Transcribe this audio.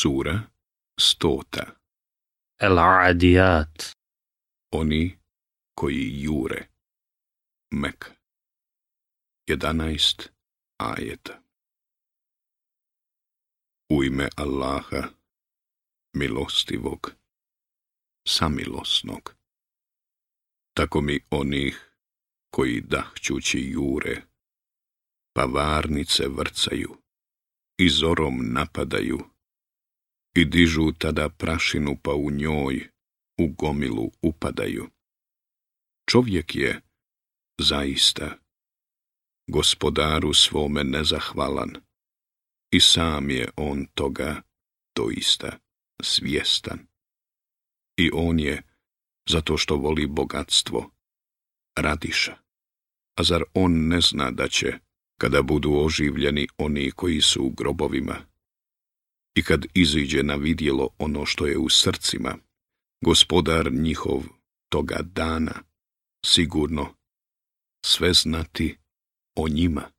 Sura stota Al-Adiyat Oni koji jure Mek 11 ajeta U ime Allaha milostivog samilosnog Tako mi onih koji dahćući jure pa varnice vrcaju i zorom napadaju i dižu tada prašinu pa u njoj u gomilu upadaju. Čovjek je, zaista, gospodaru svome nezahvalan i sam je on toga doista svjestan. I on je, zato što voli bogatstvo, radiša. A zar on ne zna da će, kada budu oživljeni oni koji su u grobovima, i kad iziđe na vidjelo ono što je u srcima, gospodar njihov toga dana, sigurno, sve znati o njima.